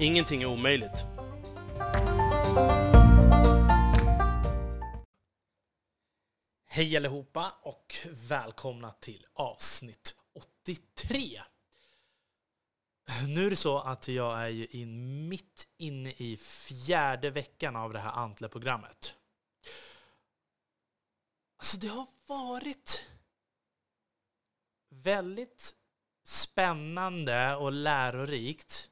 Ingenting är omöjligt. Hej allihopa och välkomna till avsnitt 83. Nu är det så att jag är ju in, mitt inne i fjärde veckan av det här Antle-programmet. Alltså det har varit väldigt spännande och lärorikt.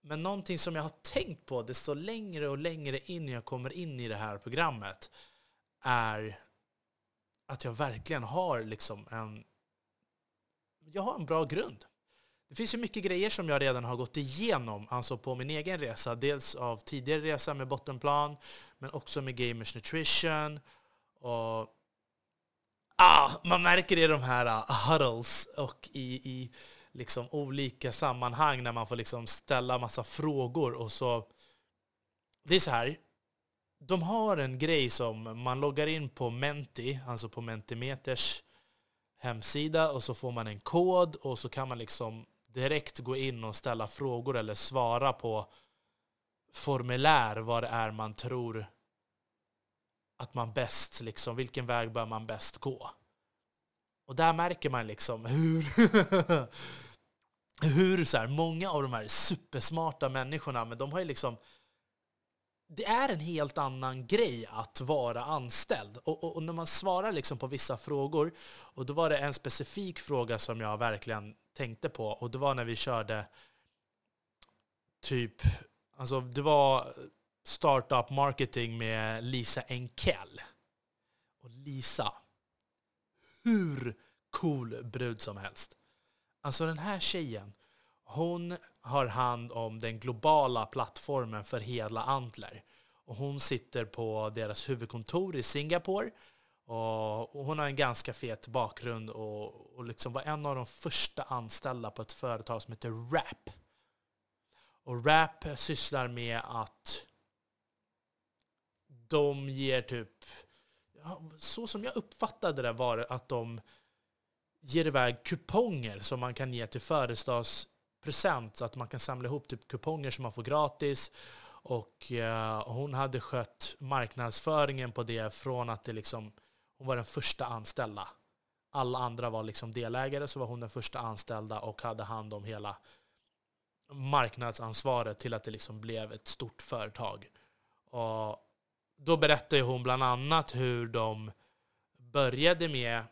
Men någonting som jag har tänkt på desto längre och längre in jag kommer in i det här programmet är att jag verkligen har liksom en... Jag har en bra grund. Det finns ju mycket grejer som jag redan har gått igenom, alltså på min egen resa. Dels av tidigare resa med bottenplan, men också med Gamers Nutrition. Och ah, man märker det i de här uh, huddles och i, i liksom olika sammanhang när man får liksom ställa massa frågor och så... Det är så här, de har en grej som man loggar in på Menti, alltså på Mentimeters hemsida och så får man en kod och så kan man liksom direkt gå in och ställa frågor eller svara på formulär vad det är man tror att man bäst, liksom, vilken väg bör man bäst gå? Och där märker man liksom hur, hur så här, många av de här supersmarta människorna, men de har ju liksom det är en helt annan grej att vara anställd. Och, och, och, när man svarar liksom på vissa frågor, och då var det en specifik fråga som jag verkligen tänkte på, och det var när vi körde typ, alltså det var startup marketing med Lisa Enkell. Och Lisa, hur cool brud som helst. Alltså den här tjejen, hon har hand om den globala plattformen för hela Antler. Och hon sitter på deras huvudkontor i Singapore. Och hon har en ganska fet bakgrund och, och liksom var en av de första anställda på ett företag som heter RAP. Och RAP sysslar med att de ger typ... Så som jag uppfattade det var det att de ger iväg kuponger som man kan ge till födelsedagspresent så att man kan samla ihop typ kuponger som man får gratis. Och eh, hon hade skött marknadsföringen på det från att det liksom, hon var den första anställda. Alla andra var liksom delägare, så var hon den första anställda och hade hand om hela marknadsansvaret till att det liksom blev ett stort företag. Och då berättade hon bland annat hur de började med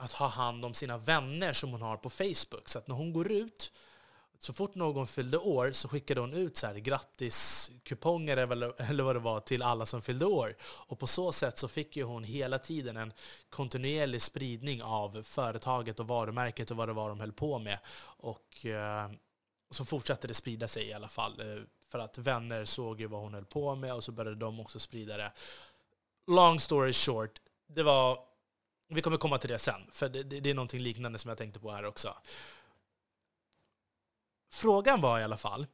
att ha hand om sina vänner som hon har på Facebook. Så att när hon går ut, så fort någon fyllde år så skickade hon ut så här grattiskuponger eller vad det var till alla som fyllde år. Och på så sätt så fick ju hon hela tiden en kontinuerlig spridning av företaget och varumärket och vad det var de höll på med. Och eh, så fortsatte det sprida sig i alla fall. Eh, för att vänner såg ju vad hon höll på med och så började de också sprida det. Long story short, det var... Vi kommer komma till det sen, för det, det är någonting liknande som jag tänkte på här också. Frågan var i alla fall,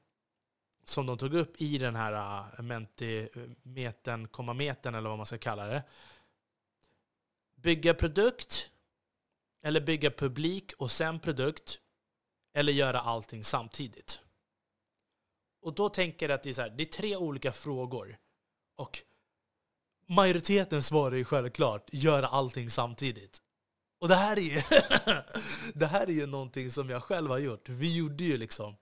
som de tog upp i den här äh, mentimetern, kommametern eller vad man ska kalla det. Bygga produkt, eller bygga publik och sen produkt, eller göra allting samtidigt. Och då tänker jag att det är, så här, det är tre olika frågor. Och majoriteten svarar ju självklart göra allting samtidigt. Och det här är ju det här är ju någonting som jag själv har gjort. Vi gjorde ju liksom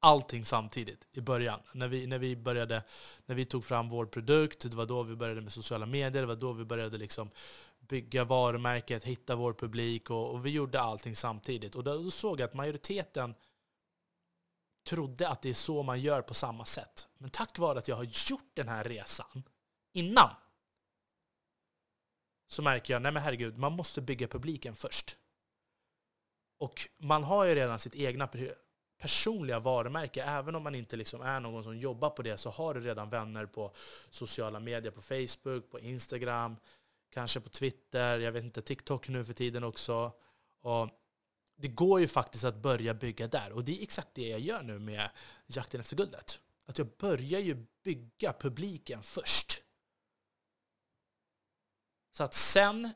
allting samtidigt i början. När vi, när vi, började, när vi tog fram vår produkt, det var då vi började med sociala medier, det var då vi började liksom bygga varumärket, hitta vår publik och, och vi gjorde allting samtidigt. Och då, då såg jag att majoriteten trodde att det är så man gör på samma sätt. Men tack vare att jag har gjort den här resan innan så märker jag, nej men herregud, man måste bygga publiken först. Och man har ju redan sitt egna personliga varumärke. Även om man inte liksom är någon som jobbar på det så har du redan vänner på sociala medier, på Facebook, på Instagram, kanske på Twitter, jag vet inte, TikTok nu för tiden också. Och det går ju faktiskt att börja bygga där. Och det är exakt det jag gör nu med Jakten efter guldet. Att jag börjar ju bygga publiken först. Så att sen,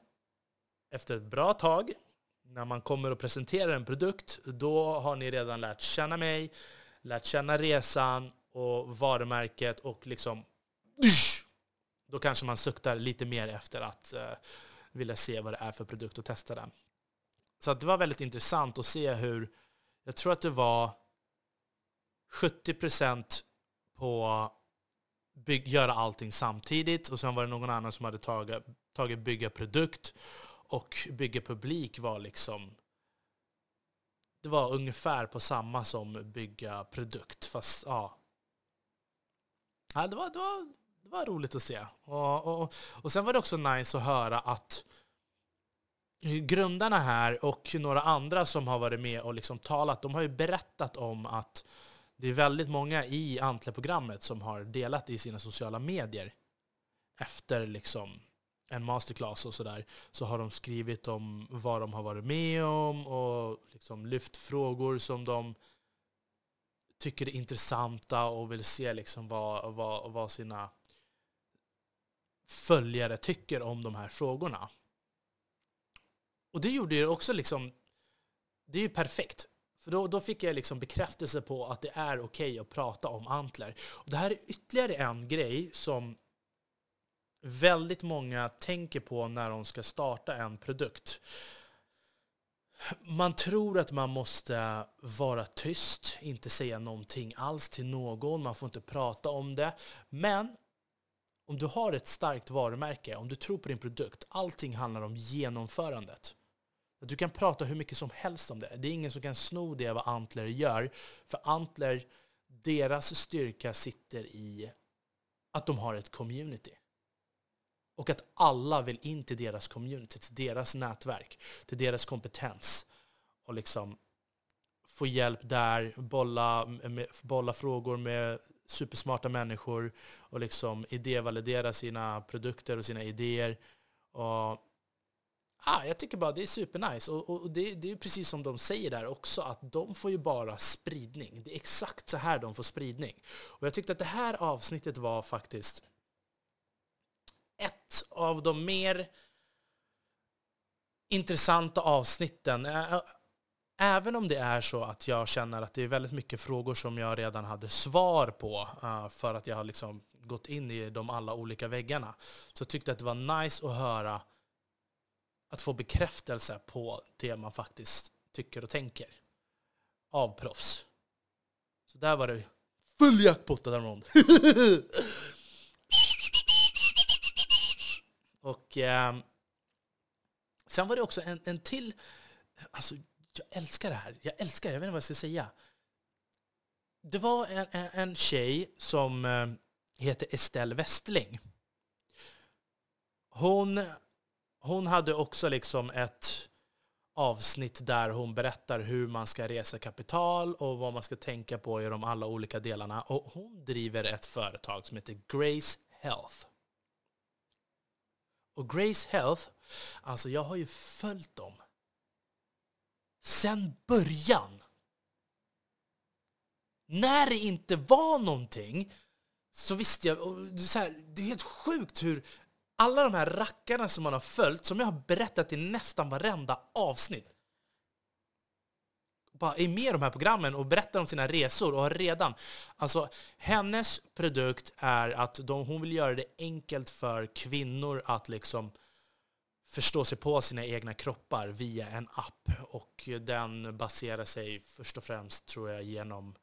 efter ett bra tag, när man kommer och presenterar en produkt, då har ni redan lärt känna mig, lärt känna resan och varumärket och liksom då kanske man suktar lite mer efter att eh, vilja se vad det är för produkt och testa den. Så det var väldigt intressant att se hur, jag tror att det var 70% på bygg, göra allting samtidigt och sen var det någon annan som hade tagit, tagit bygga produkt och bygga publik var liksom det var ungefär på samma som bygga produkt. Fast ja. ja det, var, det, var, det var roligt att se. Och, och, och sen var det också nice att höra att grundarna här och några andra som har varit med och liksom talat, de har ju berättat om att det är väldigt många i Antle-programmet som har delat i sina sociala medier efter liksom en masterclass och sådär, så har de skrivit om vad de har varit med om och liksom lyft frågor som de tycker är intressanta och vill se liksom vad, vad, vad sina följare tycker om de här frågorna. Och det gjorde ju också liksom, det är ju perfekt. För då, då fick jag liksom bekräftelse på att det är okej okay att prata om antler. Och det här är ytterligare en grej som väldigt många tänker på när de ska starta en produkt. Man tror att man måste vara tyst, inte säga någonting alls till någon, man får inte prata om det. Men om du har ett starkt varumärke, om du tror på din produkt, allting handlar om genomförandet. Du kan prata hur mycket som helst om det. Det är ingen som kan sno det vad Antler gör. För Antler, deras styrka sitter i att de har ett community. Och att alla vill in till deras community, till deras nätverk, till deras kompetens. Och liksom få hjälp där, bolla, med, bolla frågor med supersmarta människor och liksom idévalidera sina produkter och sina idéer. Och ah, jag tycker bara det är supernice. Och, och det, det är precis som de säger där också, att de får ju bara spridning. Det är exakt så här de får spridning. Och jag tyckte att det här avsnittet var faktiskt ett av de mer intressanta avsnitten. Även om det är så att jag känner att det är väldigt mycket frågor som jag redan hade svar på för att jag har liksom gått in i de alla olika väggarna, så tyckte jag att det var nice att höra att få bekräftelse på det man faktiskt tycker och tänker av proffs. Så där var det full jackpot där imorgon och eh, sen var det också en, en till, alltså jag älskar det här, jag älskar det, jag vet inte vad jag ska säga. Det var en, en, en tjej som eh, heter Estelle Westling. Hon hon hade också liksom ett avsnitt där hon berättar hur man ska resa kapital och vad man ska tänka på i de alla olika delarna. Och hon driver ett företag som heter Grace Health. Och Grace Health, alltså jag har ju följt dem sen början. När det inte var någonting så visste jag, så här, det är helt sjukt hur alla de här rackarna som man har följt, som jag har berättat i nästan varenda avsnitt, bara är med i de här programmen och berättar om sina resor och har redan... Alltså, hennes produkt är att de, hon vill göra det enkelt för kvinnor att liksom förstå sig på sina egna kroppar via en app. Och den baserar sig först och främst, tror jag, genom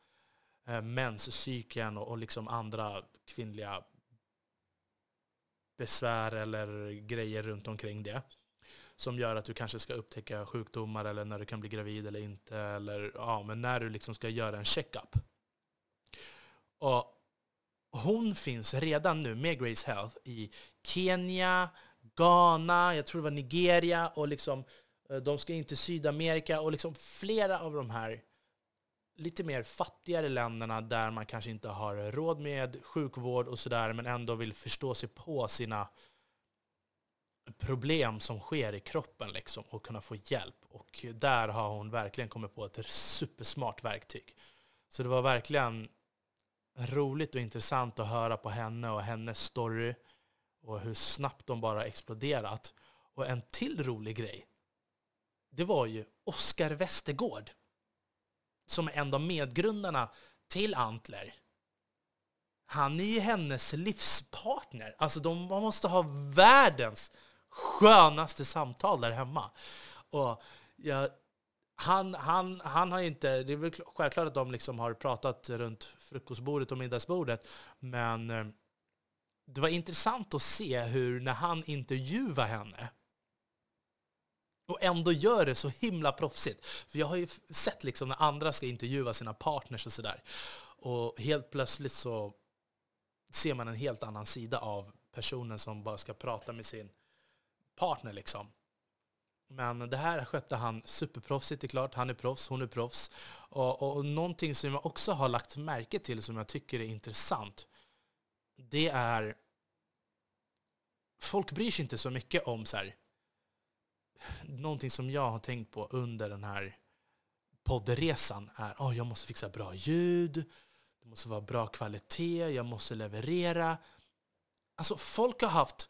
eh, menscykeln och, och liksom andra kvinnliga besvär eller grejer runt omkring det. Som gör att du kanske ska upptäcka sjukdomar eller när du kan bli gravid eller inte. Eller ja, men när du liksom ska göra en checkup. Och hon finns redan nu med Grace Health i Kenya, Ghana, jag tror det var Nigeria och liksom, eh, de ska in till Sydamerika och liksom flera av de här lite mer fattigare länderna där man kanske inte har råd med sjukvård och sådär, men ändå vill förstå sig på sina problem som sker i kroppen liksom, och kunna få hjälp. Och där har hon verkligen kommit på ett supersmart verktyg. Så det var verkligen roligt och intressant att höra på henne och hennes story och hur snabbt de bara exploderat. Och en till rolig grej, det var ju Oskar Westergård som är en av medgrundarna till Antler. Han är ju hennes livspartner. Alltså de, man måste ha världens skönaste samtal där hemma. Och jag, han, han, han har inte... Det är väl självklart att de liksom har pratat runt frukostbordet och middagsbordet, men eh, det var intressant att se hur när han intervjuar henne och ändå gör det så himla proffsigt. För jag har ju sett liksom när andra ska intervjua sina partners och sådär. Och helt plötsligt så ser man en helt annan sida av personen som bara ska prata med sin partner. Liksom. Men det här skötte han superproffsigt, det är klart. Han är proffs, hon är proffs. Och, och, och någonting som jag också har lagt märke till som jag tycker är intressant, det är... Folk bryr sig inte så mycket om så här, någonting som jag har tänkt på under den här poddresan är att oh, jag måste fixa bra ljud, det måste vara bra kvalitet, jag måste leverera. Alltså folk har haft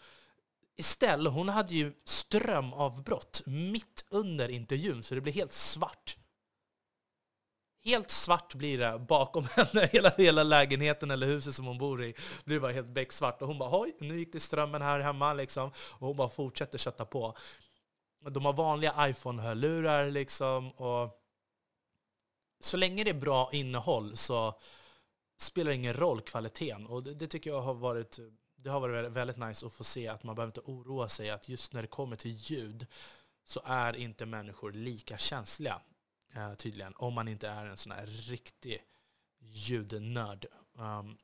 Estelle, hon hade ju strömavbrott mitt under intervjun, så det blev helt svart. Helt svart blir det bakom henne, hela, hela lägenheten eller huset som hon bor i. Det blir bara helt becksvart. Och hon bara oj, nu gick det strömmen här hemma liksom. Och hon bara fortsätter kötta på. De har vanliga iPhone-hörlurar liksom. Och så länge det är bra innehåll så spelar det ingen roll kvaliteten. Och det, det tycker jag har varit det har varit väldigt nice att få se att man behöver inte oroa sig att just när det kommer till ljud så är inte människor lika känsliga eh, tydligen. Om man inte är en sån här riktig ljudnörd. Um,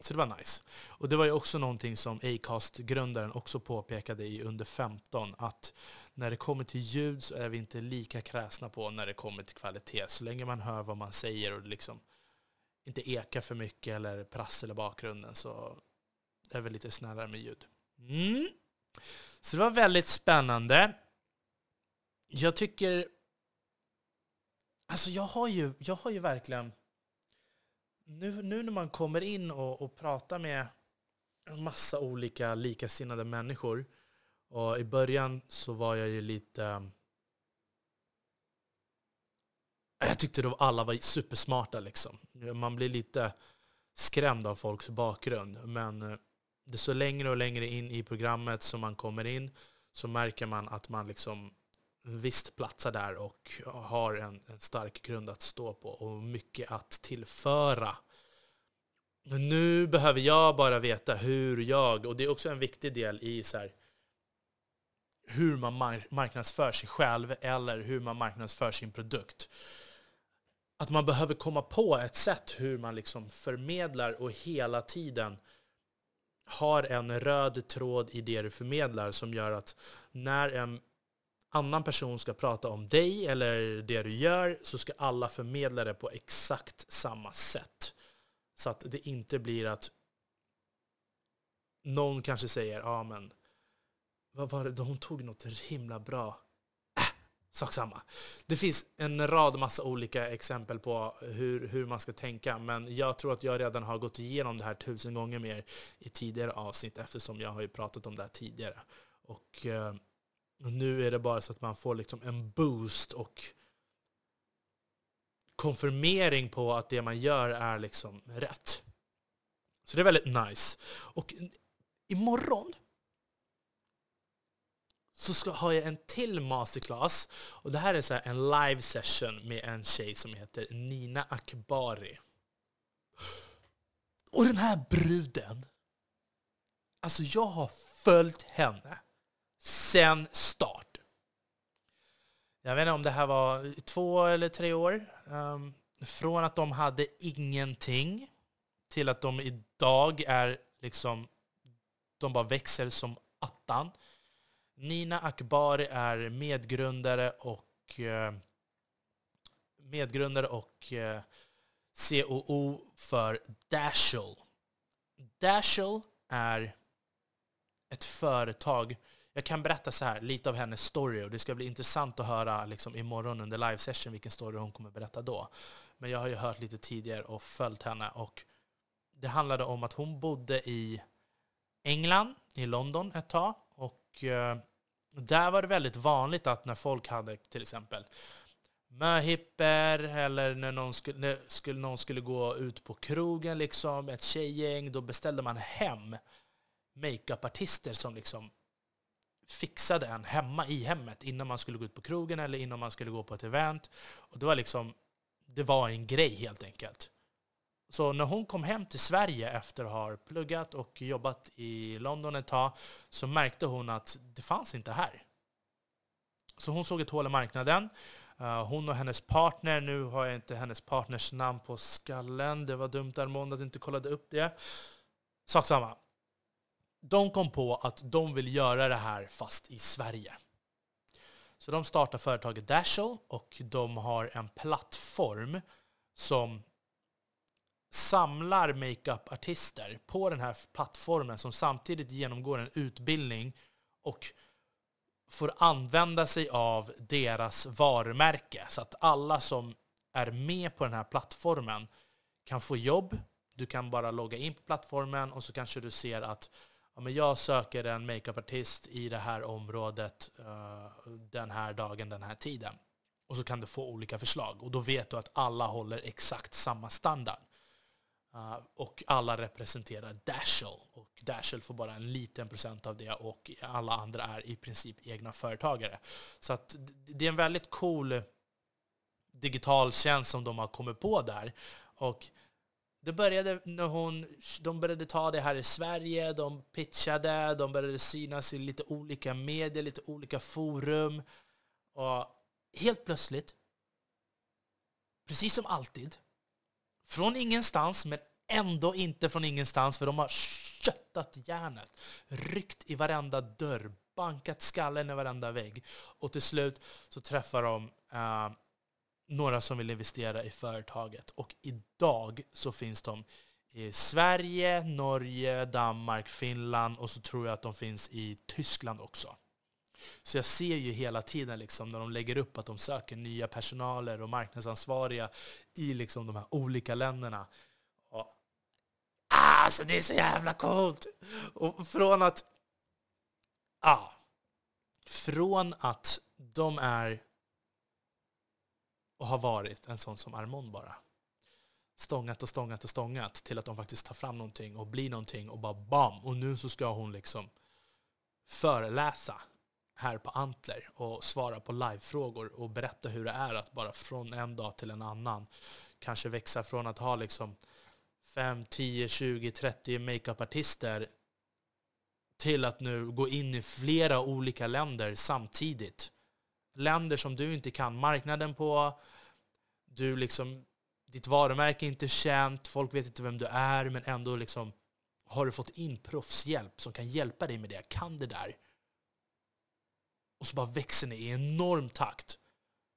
så det var nice. Och det var ju också någonting som Acast-grundaren också påpekade i under 15, att när det kommer till ljud så är vi inte lika kräsna på när det kommer till kvalitet. Så länge man hör vad man säger och liksom inte ekar för mycket eller prassel i bakgrunden så är väl lite snällare med ljud. Mm. Så det var väldigt spännande. Jag tycker... Alltså jag har ju, jag har ju verkligen nu, nu när man kommer in och, och pratar med en massa olika likasinnade människor, och i början så var jag ju lite... Jag tyckte då alla var supersmarta liksom. Man blir lite skrämd av folks bakgrund. Men desto längre och längre in i programmet som man kommer in så märker man att man liksom visst platsar där och har en, en, stark grund att stå på och mycket att tillföra. Men nu behöver jag bara veta hur jag, och det är också en viktig del i så här, hur man marknadsför sig själv eller hur man marknadsför sin produkt. Att man behöver komma på ett sätt hur man liksom förmedlar och hela tiden har en röd tråd i det du förmedlar som gör att när en annan person ska prata om dig eller det du gör så ska alla förmedla det på exakt samma sätt. Så att det inte blir att någon kanske säger ja men vad var det, hon tog något himla bra. Sak samma. Det finns en rad massa olika exempel på hur, hur man ska tänka, men jag tror att jag redan har gått igenom det här tusen gånger mer i tidigare avsnitt eftersom jag har ju pratat om det här tidigare. Och eh, nu är det bara så att man får liksom en boost och konfirmering på att det man gör är liksom rätt. Så det är väldigt nice. Och imorgon så ska, har jag en till masterclass. Och det här är så en live session med en tjej som heter Nina Akbari. Och den här bruden, alltså jag har följt henne sen start. Jag vet inte om det här var två eller tre år. Um, från att de hade ingenting till att de idag är liksom, de bara växer som attan. Nina Akbari är medgrundare och eh, medgrundare och eh, COO för Dashel. Dashel är ett företag jag kan berätta så här, lite av hennes story och det ska bli intressant att höra liksom, imorgon under livesession vilken story hon kommer berätta då. Men jag har ju hört lite tidigare och följt henne och det handlade om att hon bodde i England, i London ett tag och eh, där var det väldigt vanligt att när folk hade till exempel möhipper eller när någon skulle, när skulle, någon skulle gå ut på krogen, liksom, ett tjejgäng, då beställde man hem makeupartister som liksom fixade en hemma i hemmet innan man skulle gå ut på krogen eller innan man skulle gå på ett event. Och det var liksom, det var en grej helt enkelt. Så när hon kom hem till Sverige efter att ha pluggat och jobbat i London ett tag så märkte hon att det fanns inte här. Så hon såg ett hål i marknaden. Eh, hon och hennes partner, nu har jag inte hennes partners namn på skallen, det var dumt Armond att du inte kollade upp det. Sak samma de kom på att de vill göra det här fast i Sverige. Så de startar företaget Dashel och de har en plattform som samlar makeup-artister på den här plattformen som samtidigt genomgår en utbildning och får använda sig av deras varumärke. Så att alla som är med på den här plattformen kan få jobb. Du kan bara logga in på plattformen och så kanske du ser att ja, men jag söker en makeupartist i det här området uh, den här dagen, den här tiden. Och så kan du få olika förslag. Och då vet du att alla håller exakt samma standard. Uh, och alla representerar Dashel. Och Dashel får bara en liten procent av det och alla andra är i princip egna företagare. Så att det är en väldigt cool digital tjänst som de har kommit på där. Och det började när hon, de började ta det här i Sverige, de pitchade, de började synas i lite olika medier, lite olika forum. Och helt plötsligt, precis som alltid, från ingenstans, men ändå inte från ingenstans, för de har köttat järnet, ryckt i varenda dörr, bankat skallen i varenda vägg. Och till slut så träffar de eh, några som vill investera i företaget. Och idag så finns de i Sverige, Norge, Danmark, Finland och så tror jag att de finns i Tyskland också. Så jag ser ju hela tiden liksom när de lägger upp att de söker nya personaler och marknadsansvariga i liksom de här olika länderna. Alltså det är så jävla coolt! Och från att... Ah, från att de är och har varit en sån som Armond bara. Stångat och stångat och stångat till att de faktiskt tar fram någonting och blir någonting och bara bam! Och nu så ska hon liksom föreläsa här på Antler och svara på livefrågor och berätta hur det är att bara från en dag till en annan kanske växa från att ha liksom 5, 10, 20, 30 makeupartister till att nu gå in i flera olika länder samtidigt länder som du inte kan marknaden på. Du liksom, ditt varumärke är inte känt, folk vet inte vem du är, men ändå liksom har du fått in proffshjälp som kan hjälpa dig med det, kan det där. Och så bara växer ni i enorm takt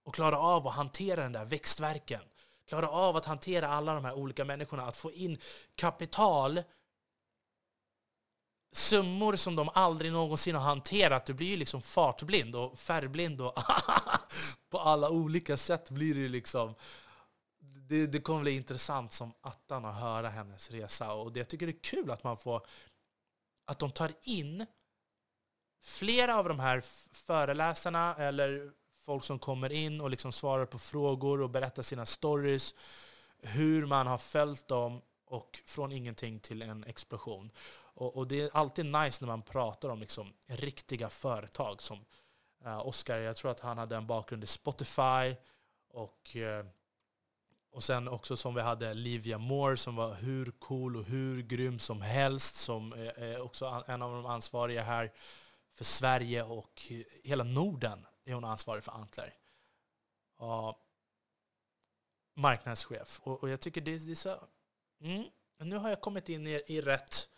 och klarar av att hantera den där växtverken. Klara av att hantera alla de här olika människorna, att få in kapital summor som de aldrig någonsin har hanterat. Du blir ju liksom fartblind och färgblind och på alla olika sätt blir det ju liksom... Det, det kommer bli intressant som attan att höra hennes resa. Och det, jag tycker det är kul att man får... Att de tar in flera av de här föreläsarna eller folk som kommer in och liksom svarar på frågor och berättar sina stories. Hur man har följt dem och från ingenting till en explosion. Och, och, det är alltid nice när man pratar om liksom riktiga företag som uh, Oscar, jag tror att han hade en bakgrund i Spotify och, uh, och sen också som vi hade Livia Moore som var hur cool och hur grym som helst, som är, är också en av de ansvariga här för Sverige och hela Norden är hon ansvarig för Antler. Och marknadschef. Och, och, jag tycker det, det är så... Mm, nu har jag kommit in i, i rätt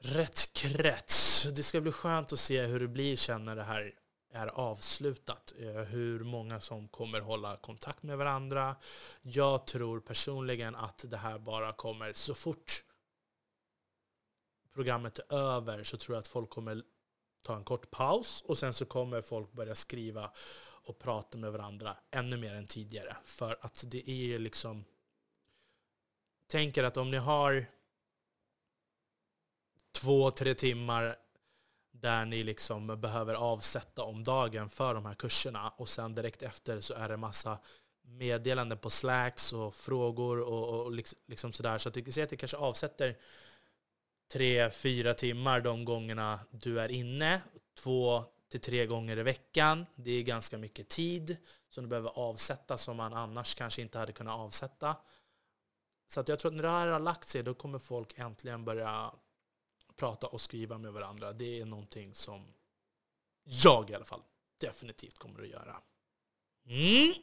rätt krets. Det ska bli skönt att se hur det blir sen när det här är avslutat. Eh, hur många som kommer hålla kontakt med varandra. Jag tror personligen att det här bara kommer så fort programmet är över så tror jag att folk kommer ta en kort paus och sen så kommer folk börja skriva och prata med varandra ännu mer än tidigare. För att det är liksom... Tänker att om ni har två, tre timmar där ni liksom behöver avsätta om dagen för de här kurserna och sen direkt efter så är det massa meddelanden på Slacks och frågor och, och liksom, liksom sådär. Så att du kan se att det kanske avsätter tre, fyra timmar de gångerna du är inne. Två till tre gånger i veckan. Det är ganska mycket tid som du behöver avsätta som man annars kanske inte hade kunnat avsätta. Så att jag tror att när det här har lagt sig då kommer folk äntligen börja prata och skriva med varandra. Det är någonting som jag i alla fall definitivt kommer att göra. Mm.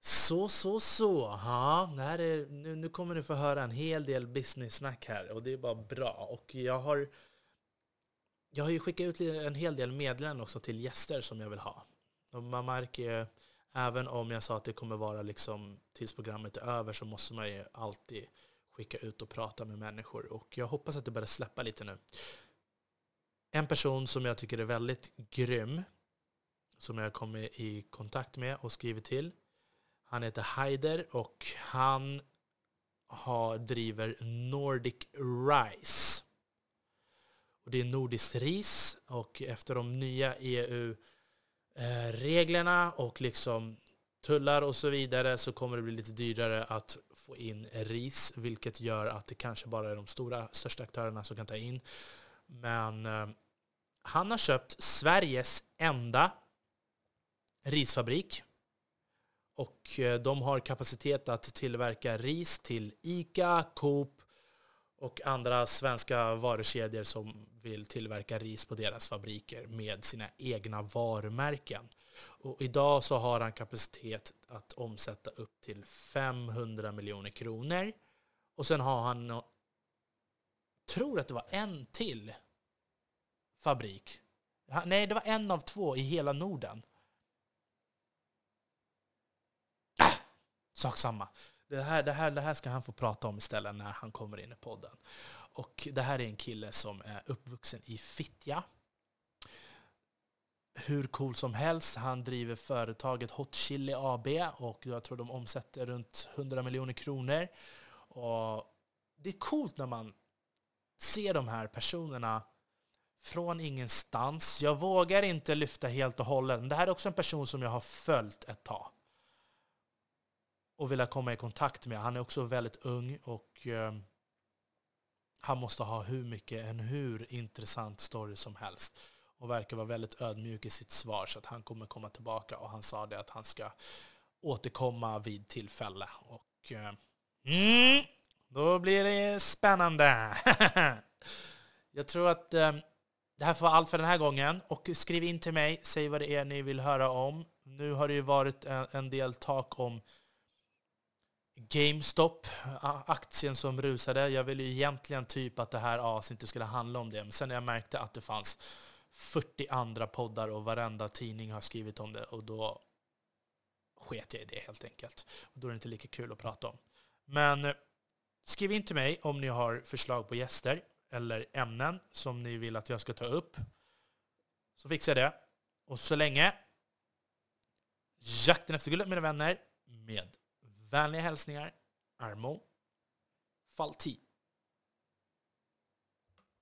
Så, så, så. Ja, är, nu, nu kommer du få höra en hel del business-snack här och det är bara bra. Och jag har, jag har ju skickat ut en hel del meddelanden också till gäster som jag vill ha. Och man märker ju, även om jag sa att det kommer vara liksom tills programmet är över så måste man ju alltid skicka ut och prata med människor. Och jag hoppas att det börjar släppa lite nu. En person som jag tycker är väldigt grym, som jag kommer i kontakt med och skrivit till, han heter Heider och han har, driver Nordic Rice. Och det är nordiskt ris och efter de nya EU-reglerna eh, och liksom tullar och så vidare så kommer det bli lite dyrare att få in ris, vilket gör att det kanske bara är de stora, största aktörerna som kan ta in. Men eh, han har köpt Sveriges enda risfabrik och eh, de har kapacitet att tillverka ris till ICA, Coop och andra svenska varukedjor som vill tillverka ris på deras fabriker med sina egna varumärken. Och idag så har han kapacitet att omsätta upp till 500 miljoner kronor. Och sen har han, tror att det var en till fabrik. Nej, det var en av två i hela Norden Sak samma. Det här, det, här, det här ska han få prata om istället när han kommer in i podden. Och det här är en kille som är uppvuxen i Fittja. Hur cool som helst. Han driver företaget Hot Chili AB och jag tror de omsätter runt 100 miljoner kronor. Och det är coolt när man ser de här personerna från ingenstans. Jag vågar inte lyfta helt och hållet, men det här är också en person som jag har följt ett tag och vilja komma i kontakt med. Han är också väldigt ung och eh, han måste ha hur mycket, en hur intressant story som helst. Och verkar vara väldigt ödmjuk i sitt svar så att han kommer komma tillbaka och han sa det att han ska återkomma vid tillfälle. Och eh, mm, då blir det spännande. Jag tror att eh, det här får vara allt för den här gången. Och skriv in till mig, säg vad det är ni vill höra om. Nu har det ju varit en, en del tak om GameStop, aktien som rusade. Jag ville egentligen typ att det här avsnittet skulle handla om det, men sen när jag märkte att det fanns 40 andra poddar och varenda tidning har skrivit om det och då sket jag i det helt enkelt. Och då är det inte lika kul att prata om. Men eh, skriv in till mig om ni har förslag på gäster eller ämnen som ni vill att jag ska ta upp. Så fixar jag det. Och så länge, jakten efter guldet mina vänner, med Vänliga hälsningar, Armo Falti.